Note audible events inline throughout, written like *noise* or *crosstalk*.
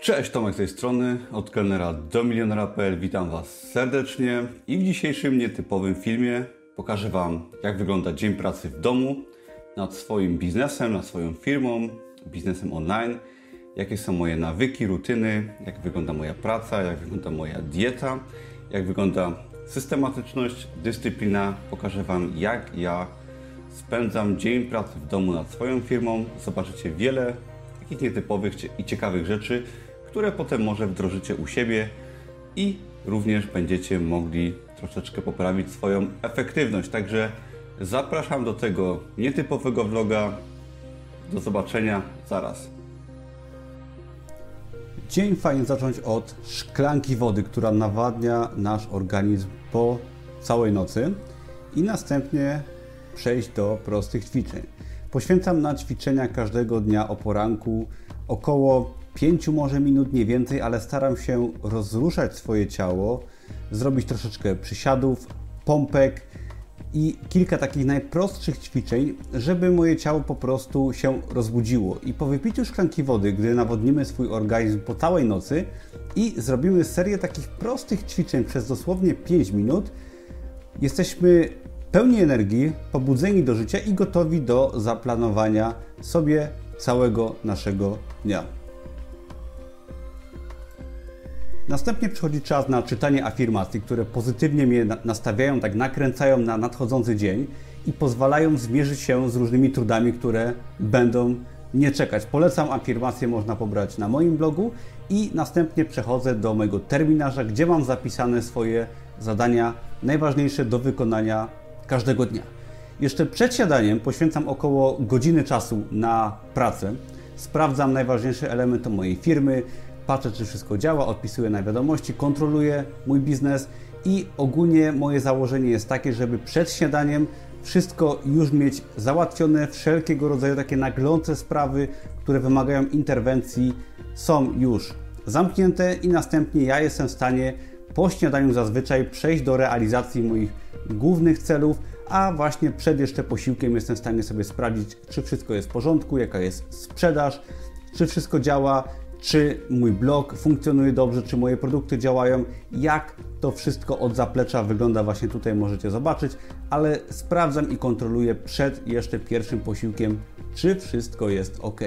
Cześć, Tomek z tej strony, od kelnera do milionera.pl. Witam Was serdecznie i w dzisiejszym nietypowym filmie pokażę Wam, jak wygląda dzień pracy w domu nad swoim biznesem, nad swoją firmą, biznesem online, jakie są moje nawyki, rutyny, jak wygląda moja praca, jak wygląda moja dieta, jak wygląda systematyczność, dyscyplina. Pokażę Wam, jak ja spędzam dzień pracy w domu nad swoją firmą. Zobaczycie wiele takich nietypowych i ciekawych rzeczy, które potem może wdrożycie u siebie i również będziecie mogli troszeczkę poprawić swoją efektywność. Także zapraszam do tego nietypowego vloga. Do zobaczenia zaraz. Dzień fajnie zacząć od szklanki wody, która nawadnia nasz organizm po całej nocy i następnie przejść do prostych ćwiczeń. Poświęcam na ćwiczenia każdego dnia o poranku około 5 może minut, nie więcej, ale staram się rozruszać swoje ciało, zrobić troszeczkę przysiadów, pompek i kilka takich najprostszych ćwiczeń, żeby moje ciało po prostu się rozbudziło. I po wypiciu szklanki wody, gdy nawodnimy swój organizm po całej nocy i zrobimy serię takich prostych ćwiczeń przez dosłownie 5 minut, jesteśmy pełni energii, pobudzeni do życia i gotowi do zaplanowania sobie całego naszego dnia. Następnie przychodzi czas na czytanie afirmacji, które pozytywnie mnie nastawiają, tak nakręcają na nadchodzący dzień i pozwalają zmierzyć się z różnymi trudami, które będą nie czekać. Polecam afirmacje, można pobrać na moim blogu i następnie przechodzę do mojego terminarza, gdzie mam zapisane swoje zadania najważniejsze do wykonania każdego dnia. Jeszcze przed siadaniem poświęcam około godziny czasu na pracę. Sprawdzam najważniejsze elementy mojej firmy, patrzę, czy wszystko działa, odpisuję na wiadomości, kontroluję mój biznes i ogólnie moje założenie jest takie, żeby przed śniadaniem wszystko już mieć załatwione, wszelkiego rodzaju takie naglące sprawy, które wymagają interwencji, są już zamknięte i następnie ja jestem w stanie po śniadaniu zazwyczaj przejść do realizacji moich głównych celów, a właśnie przed jeszcze posiłkiem jestem w stanie sobie sprawdzić, czy wszystko jest w porządku, jaka jest sprzedaż, czy wszystko działa, czy mój blog funkcjonuje dobrze, czy moje produkty działają, jak to wszystko od zaplecza wygląda właśnie tutaj możecie zobaczyć, ale sprawdzam i kontroluję przed jeszcze pierwszym posiłkiem, czy wszystko jest ok.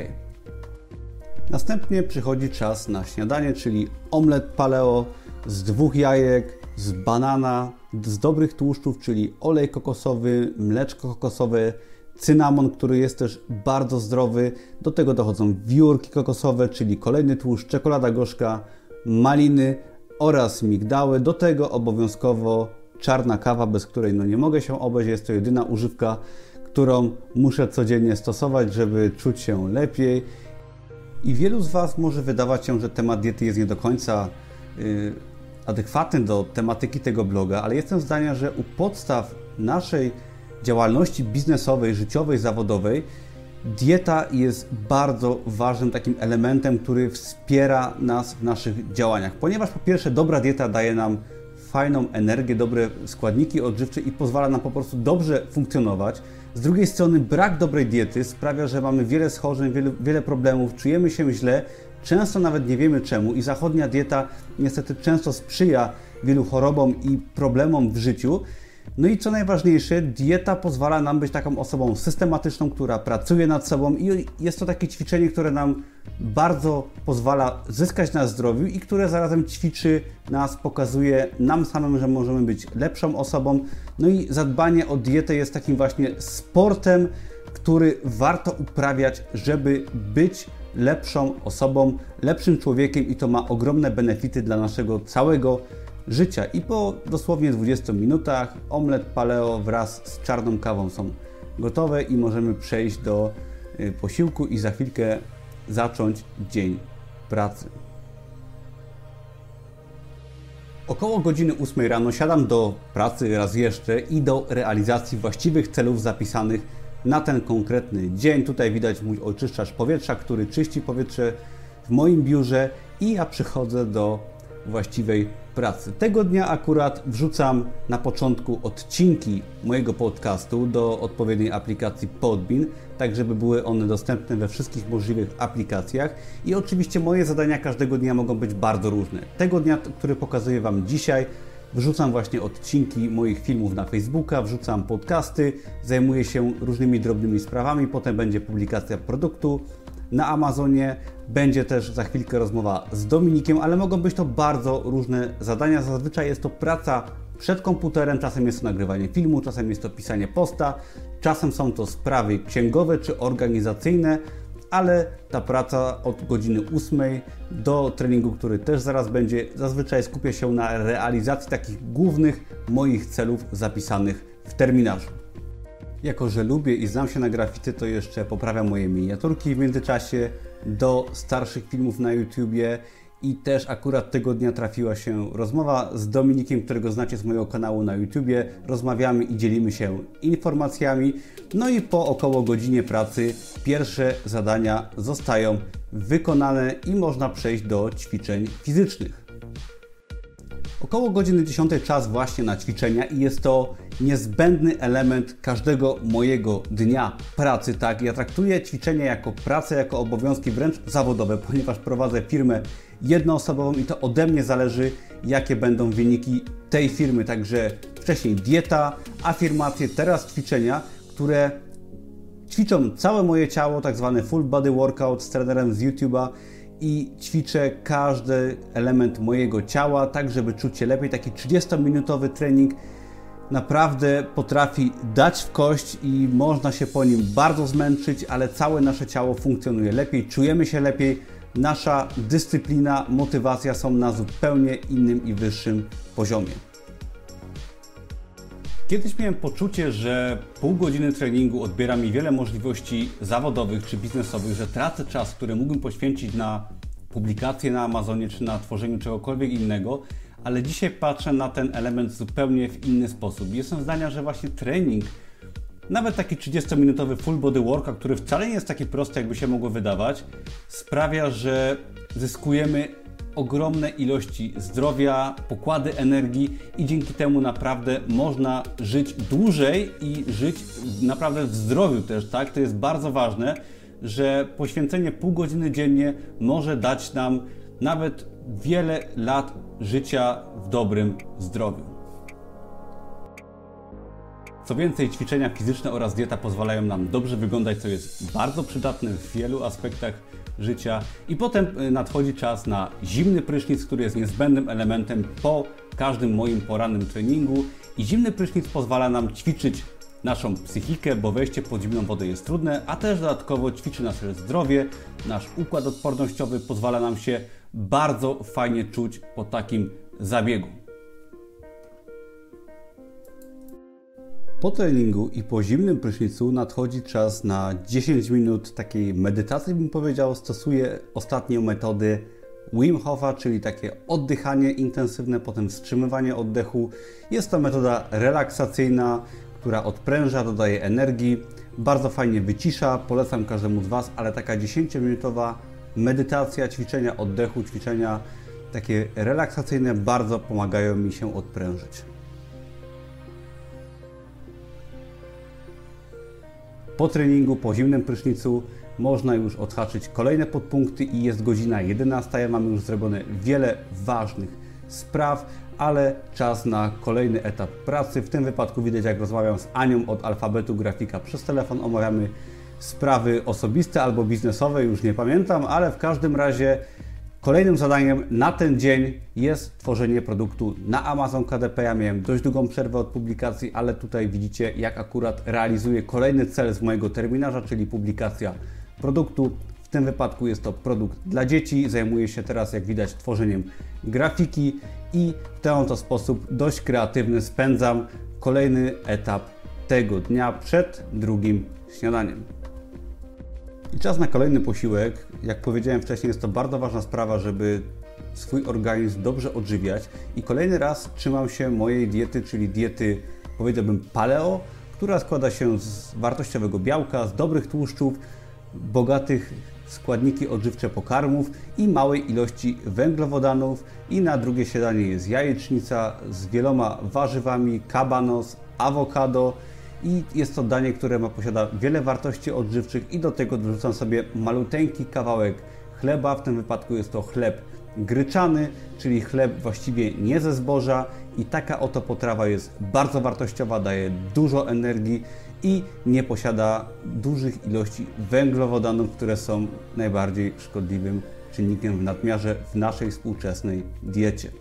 Następnie przychodzi czas na śniadanie, czyli omlet paleo z dwóch jajek, z banana, z dobrych tłuszczów, czyli olej kokosowy, mleczko kokosowe, cynamon, który jest też bardzo zdrowy. Do tego dochodzą wiórki kokosowe, czyli kolejny tłuszcz, czekolada gorzka, maliny oraz migdały. Do tego obowiązkowo czarna kawa, bez której no nie mogę się obejść. Jest to jedyna używka, którą muszę codziennie stosować, żeby czuć się lepiej. I wielu z Was może wydawać się, że temat diety jest nie do końca yy, adekwatny do tematyki tego bloga, ale jestem zdania, że u podstaw naszej działalności biznesowej, życiowej, zawodowej, dieta jest bardzo ważnym takim elementem, który wspiera nas w naszych działaniach. Ponieważ po pierwsze dobra dieta daje nam fajną energię, dobre składniki odżywcze i pozwala nam po prostu dobrze funkcjonować. Z drugiej strony brak dobrej diety sprawia, że mamy wiele schorzeń, wiele, wiele problemów, czujemy się źle, często nawet nie wiemy czemu i zachodnia dieta niestety często sprzyja wielu chorobom i problemom w życiu. No i co najważniejsze, dieta pozwala nam być taką osobą systematyczną, która pracuje nad sobą i jest to takie ćwiczenie, które nam bardzo pozwala zyskać na zdrowiu i które zarazem ćwiczy nas, pokazuje nam samym, że możemy być lepszą osobą. No i zadbanie o dietę jest takim właśnie sportem, który warto uprawiać, żeby być lepszą osobą, lepszym człowiekiem i to ma ogromne benefity dla naszego całego życia. I po dosłownie 20 minutach omlet paleo wraz z czarną kawą są gotowe i możemy przejść do y, posiłku i za chwilkę zacząć dzień pracy. Około godziny 8 rano siadam do pracy raz jeszcze i do realizacji właściwych celów zapisanych na ten konkretny dzień. Tutaj widać mój oczyszczacz powietrza, który czyści powietrze w moim biurze i ja przychodzę do właściwej pracy. Tego dnia akurat wrzucam na początku odcinki mojego podcastu do odpowiedniej aplikacji Podbean, tak żeby były one dostępne we wszystkich możliwych aplikacjach. I oczywiście moje zadania każdego dnia mogą być bardzo różne. Tego dnia, który pokazuję Wam dzisiaj, Wrzucam właśnie odcinki moich filmów na Facebooka, wrzucam podcasty, zajmuję się różnymi drobnymi sprawami, potem będzie publikacja produktu na Amazonie, będzie też za chwilkę rozmowa z Dominikiem, ale mogą być to bardzo różne zadania. Zazwyczaj jest to praca przed komputerem, czasem jest to nagrywanie filmu, czasem jest to pisanie posta, czasem są to sprawy księgowe czy organizacyjne, ale ta praca od godziny 8 do treningu, który też zaraz będzie, zazwyczaj skupia się na realizacji takich głównych moich celów zapisanych w terminarzu. Jako, że lubię i znam się na grafity, to jeszcze poprawiam moje miniaturki w międzyczasie do starszych filmów na YouTubie i też akurat tego dnia trafiła się rozmowa z Dominikiem, którego znacie z mojego kanału na YouTubie. Rozmawiamy i dzielimy się informacjami. No i po około godzinie pracy pierwsze zadania zostają wykonane i można przejść do ćwiczeń fizycznych. Około godziny 10 czas właśnie na ćwiczenia i jest to niezbędny element każdego mojego dnia pracy. Tak, ja traktuję ćwiczenia jako pracę, jako obowiązki wręcz zawodowe, *laughs* ponieważ prowadzę firmę jednoosobową i to ode mnie zależy, jakie będą wyniki tej firmy. Także wcześniej dieta, afirmacje, teraz ćwiczenia, które ćwiczą całe moje ciało, tak zwany full body workout z trenerem z YouTube'a i ćwiczę każdy element mojego ciała, tak żeby czuć się lepiej. Taki 30-minutowy trening naprawdę potrafi dać w kość i można się po nim bardzo zmęczyć, ale całe nasze ciało funkcjonuje lepiej, czujemy się lepiej, nasza dyscyplina, motywacja są na zupełnie innym i wyższym poziomie. Kiedyś miałem poczucie, że pół godziny treningu odbiera mi wiele możliwości zawodowych czy biznesowych, że tracę czas, który mógłbym poświęcić na publikacje na Amazonie czy na tworzeniu czegokolwiek innego, ale dzisiaj patrzę na ten element zupełnie w inny sposób. Jestem zdania, że właśnie trening, nawet taki 30-minutowy full body workout, który wcale nie jest taki prosty, jakby się mogło wydawać, sprawia, że zyskujemy ogromne ilości zdrowia, pokłady energii i dzięki temu naprawdę można żyć dłużej i żyć naprawdę w zdrowiu też, tak? To jest bardzo ważne, że poświęcenie pół godziny dziennie może dać nam nawet wiele lat życia w dobrym zdrowiu. Co więcej, ćwiczenia fizyczne oraz dieta pozwalają nam dobrze wyglądać, co jest bardzo przydatne w wielu aspektach życia. I potem y, nadchodzi czas na zimny prysznic, który jest niezbędnym elementem po każdym moim porannym treningu. I zimny prysznic pozwala nam ćwiczyć naszą psychikę, bo wejście pod zimną wodę jest trudne, a też dodatkowo ćwiczy nasze zdrowie, nasz układ odpornościowy, pozwala nam się bardzo fajnie czuć po takim zabiegu. Po treningu i po zimnym prysznicu nadchodzi czas na 10 minut takiej medytacji, bym powiedział. Stosuję ostatnio metody Wim Hofa, czyli takie oddychanie intensywne, potem wstrzymywanie oddechu. Jest to metoda relaksacyjna, która odpręża, dodaje energii, bardzo fajnie wycisza. Polecam każdemu z Was, ale taka 10-minutowa medytacja, ćwiczenia oddechu, ćwiczenia takie relaksacyjne bardzo pomagają mi się odprężyć. Po treningu, po zimnym prysznicu można już odhaczyć kolejne podpunkty i jest godzina 11. Mamy już zrobione wiele ważnych spraw, ale czas na kolejny etap pracy. W tym wypadku widać, jak rozmawiam z Anią od alfabetu grafika przez telefon. Omawiamy sprawy osobiste albo biznesowe, już nie pamiętam, ale w każdym razie kolejnym zadaniem na ten dzień jest tworzenie produktu na Amazon KDP. Ja miałem dość długą przerwę od publikacji, ale tutaj widzicie, jak akurat realizuję kolejny cel z mojego terminarza, czyli publikacja produktu. W tym wypadku jest to produkt dla dzieci. Zajmuję się teraz, jak widać, tworzeniem grafiki i w ten oto sposób dość kreatywny spędzam kolejny etap tego dnia przed drugim śniadaniem. I czas na kolejny posiłek. Jak powiedziałem wcześniej, jest to bardzo ważna sprawa, żeby swój organizm dobrze odżywiać. I kolejny raz trzymam się mojej diety, czyli diety, powiedziałbym, paleo, która składa się z wartościowego białka, z dobrych tłuszczów, bogatych składniki odżywcze pokarmów i małej ilości węglowodanów. I na drugie śniadanie jest jajecznica z wieloma warzywami, kabanos, awokado i jest to danie, które ma, posiada wiele wartości odżywczych i do tego dorzucam sobie maluteńki kawałek chleba, w tym wypadku jest to chleb gryczany, czyli chleb właściwie nie ze zboża i taka oto potrawa jest bardzo wartościowa, daje dużo energii i nie posiada dużych ilości węglowodanów, które są najbardziej szkodliwym czynnikiem w nadmiarze w naszej współczesnej diecie.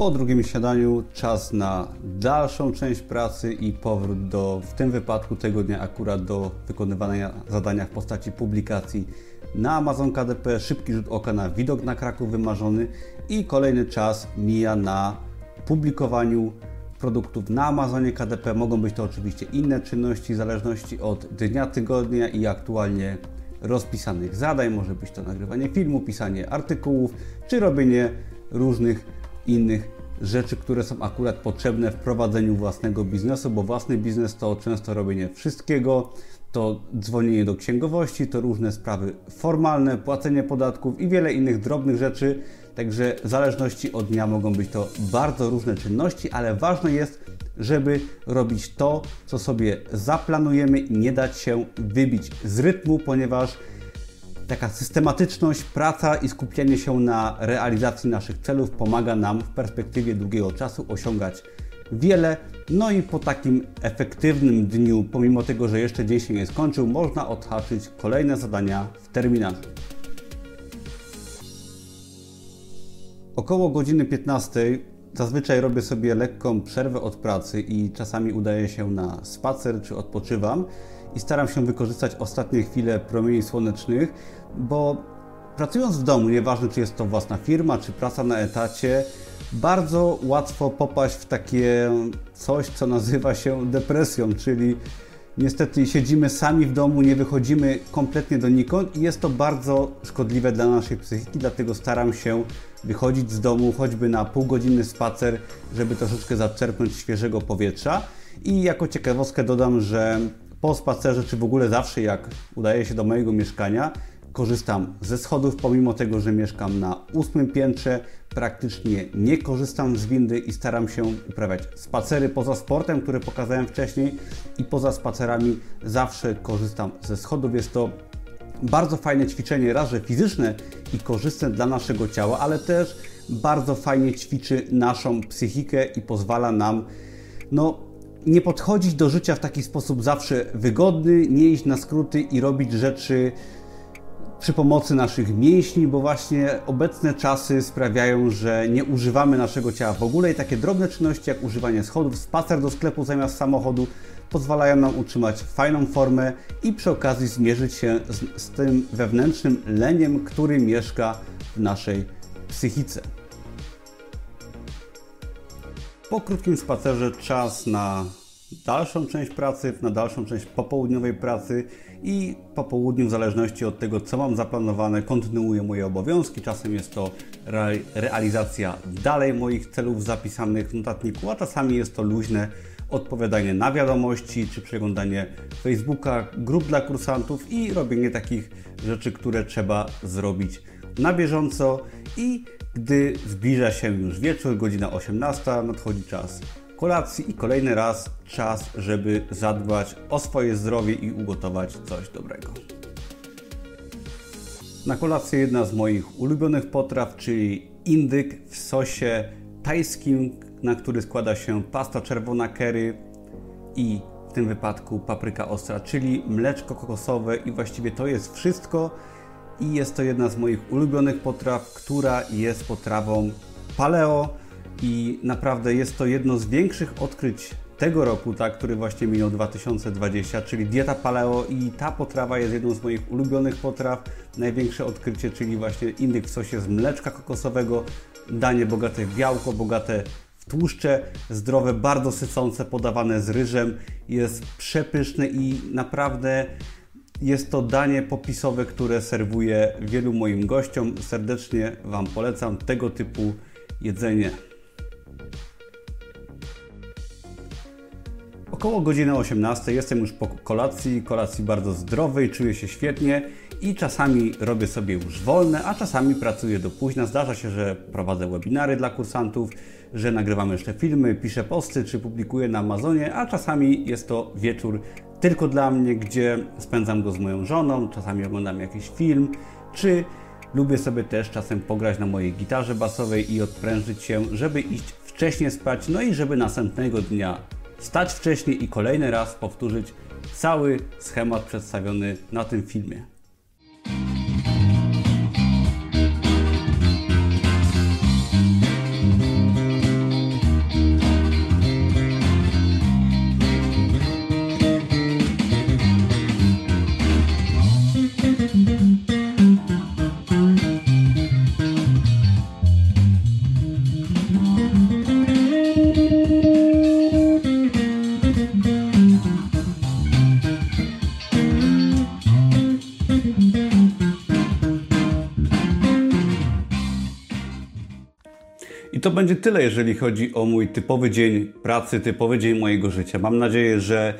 Po drugim śniadaniu czas na dalszą część pracy i powrót do, w tym wypadku tego dnia akurat do wykonywania zadania w postaci publikacji na Amazon KDP, szybki rzut oka na widok na Kraków wymarzony i kolejny czas mija na publikowaniu produktów na Amazonie KDP. Mogą być to oczywiście inne czynności w zależności od dnia tygodnia i aktualnie rozpisanych zadań. Może być to nagrywanie filmu, pisanie artykułów czy robienie różnych innych rzeczy, które są akurat potrzebne w prowadzeniu własnego biznesu, bo własny biznes to często robienie wszystkiego, to dzwonienie do księgowości, to różne sprawy formalne, płacenie podatków i wiele innych drobnych rzeczy. Także w zależności od dnia mogą być to bardzo różne czynności, ale ważne jest, żeby robić to, co sobie zaplanujemy i nie dać się wybić z rytmu, ponieważ taka systematyczność, praca i skupianie się na realizacji naszych celów pomaga nam w perspektywie długiego czasu osiągać wiele. No i po takim efektywnym dniu, pomimo tego, że jeszcze dzień się nie skończył, można odhaczyć kolejne zadania w terminarzu. Około godziny 15 zazwyczaj robię sobie lekką przerwę od pracy i czasami udaję się na spacer czy odpoczywam i staram się wykorzystać ostatnie chwile promieni słonecznych, bo pracując w domu, nieważne czy jest to własna firma, czy praca na etacie, bardzo łatwo popaść w takie coś, co nazywa się depresją, czyli niestety siedzimy sami w domu, nie wychodzimy kompletnie donikąd i jest to bardzo szkodliwe dla naszej psychiki, dlatego staram się wychodzić z domu choćby na półgodzinny spacer, żeby troszeczkę zaczerpnąć świeżego powietrza. I jako ciekawostkę dodam, że po spacerze, czy w ogóle zawsze jak udaje się do mojego mieszkania, korzystam ze schodów, pomimo tego, że mieszkam na ósmym piętrze, praktycznie nie korzystam z windy i staram się uprawiać spacery poza sportem, który pokazałem wcześniej i poza spacerami zawsze korzystam ze schodów. Jest to bardzo fajne ćwiczenie, raz, że fizyczne i korzystne dla naszego ciała, ale też bardzo fajnie ćwiczy naszą psychikę i pozwala nam no, nie podchodzić do życia w taki sposób zawsze wygodny, nie iść na skróty i robić rzeczy przy pomocy naszych mięśni, bo właśnie obecne czasy sprawiają, że nie używamy naszego ciała w ogóle i takie drobne czynności jak używanie schodów, spacer do sklepu zamiast samochodu pozwalają nam utrzymać fajną formę i przy okazji zmierzyć się z, z tym wewnętrznym leniem, który mieszka w naszej psychice. Po krótkim spacerze czas na dalszą część pracy, na dalszą część popołudniowej pracy i po południu, w zależności od tego, co mam zaplanowane, kontynuuję moje obowiązki. Czasem jest to realizacja dalej moich celów zapisanych w notatniku, a czasami jest to luźne odpowiadanie na wiadomości, czy przeglądanie Facebooka, grup dla kursantów i robienie takich rzeczy, które trzeba zrobić na bieżąco i gdy zbliża się już wieczór, godzina 18, nadchodzi czas kolacji i kolejny raz czas, żeby zadbać o swoje zdrowie i ugotować coś dobrego. Na kolację jedna z moich ulubionych potraw, czyli indyk w sosie tajskim, na który składa się pasta czerwona curry i w tym wypadku papryka ostra, czyli mleczko kokosowe. I właściwie to jest wszystko. I jest to jedna z moich ulubionych potraw, która jest potrawą paleo i naprawdę jest to jedno z większych odkryć tego roku, tak, który właśnie minął 2020, czyli dieta paleo i ta potrawa jest jedną z moich ulubionych potraw. Największe odkrycie, czyli właśnie indyk w sosie z mleczka kokosowego, danie bogate w białko, bogate w tłuszcze, zdrowe, bardzo sycące, podawane z ryżem. Jest przepyszne i naprawdę jest to danie popisowe, które serwuję wielu moim gościom. Serdecznie Wam polecam tego typu jedzenie. Około godziny 18 jestem już po kolacji, kolacji bardzo zdrowej, czuję się świetnie i czasami robię sobie już wolne, a czasami pracuję do późna. Zdarza się, że prowadzę webinary dla kursantów, że nagrywam jeszcze filmy, piszę posty czy publikuję na Amazonie, a czasami jest to wieczór tylko dla mnie, gdzie spędzam go z moją żoną, czasami oglądam jakiś film, czy lubię sobie też czasem pograć na mojej gitarze basowej i odprężyć się, żeby iść wcześniej spać, no i żeby następnego dnia stać wcześniej i kolejny raz powtórzyć cały schemat przedstawiony na tym filmie. Będzie tyle, jeżeli chodzi o mój typowy dzień pracy, typowy dzień mojego życia. Mam nadzieję, że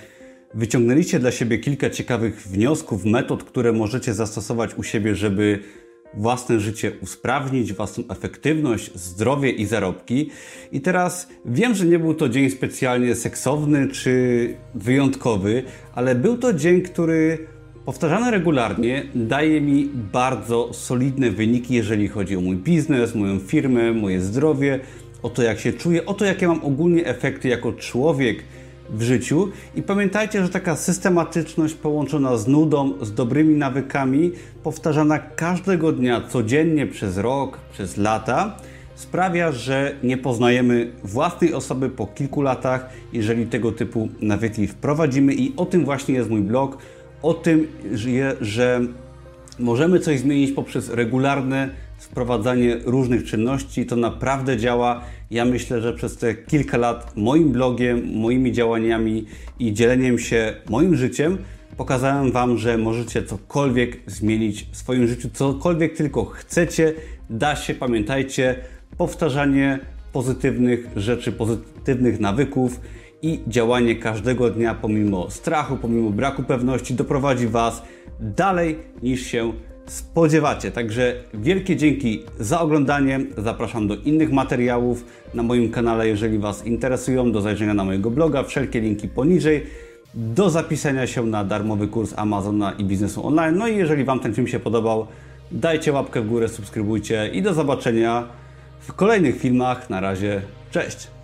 wyciągnęliście dla siebie kilka ciekawych wniosków, metod, które możecie zastosować u siebie, żeby własne życie usprawnić, własną efektywność, zdrowie i zarobki. I teraz wiem, że nie był to dzień specjalnie seksowny czy wyjątkowy, ale był to dzień, który powtarzany regularnie daje mi bardzo solidne wyniki, jeżeli chodzi o mój biznes, moją firmę, moje zdrowie, o to jak się czuję, o to jakie mam ogólnie efekty jako człowiek w życiu. I pamiętajcie, że taka systematyczność połączona z nudą, z dobrymi nawykami, powtarzana każdego dnia, codziennie przez rok, przez lata, sprawia, że nie poznajemy własnej osoby po kilku latach, jeżeli tego typu nawyki wprowadzimy. I o tym właśnie jest mój blog o tym, że możemy coś zmienić poprzez regularne wprowadzanie różnych czynności. To naprawdę działa. Ja myślę, że przez te kilka lat moim blogiem, moimi działaniami i dzieleniem się moim życiem pokazałem Wam, że możecie cokolwiek zmienić w swoim życiu, cokolwiek tylko chcecie, da się. Pamiętajcie, powtarzanie pozytywnych rzeczy, pozytywnych nawyków i działanie każdego dnia pomimo strachu, pomimo braku pewności doprowadzi Was dalej niż się spodziewacie. Także wielkie dzięki za oglądanie. Zapraszam do innych materiałów na moim kanale, jeżeli Was interesują, do zajrzenia na mojego bloga. Wszelkie linki poniżej. Do zapisania się na darmowy kurs Amazona i biznesu online. No i jeżeli Wam ten film się podobał, dajcie łapkę w górę, subskrybujcie i do zobaczenia w kolejnych filmach. Na razie, cześć!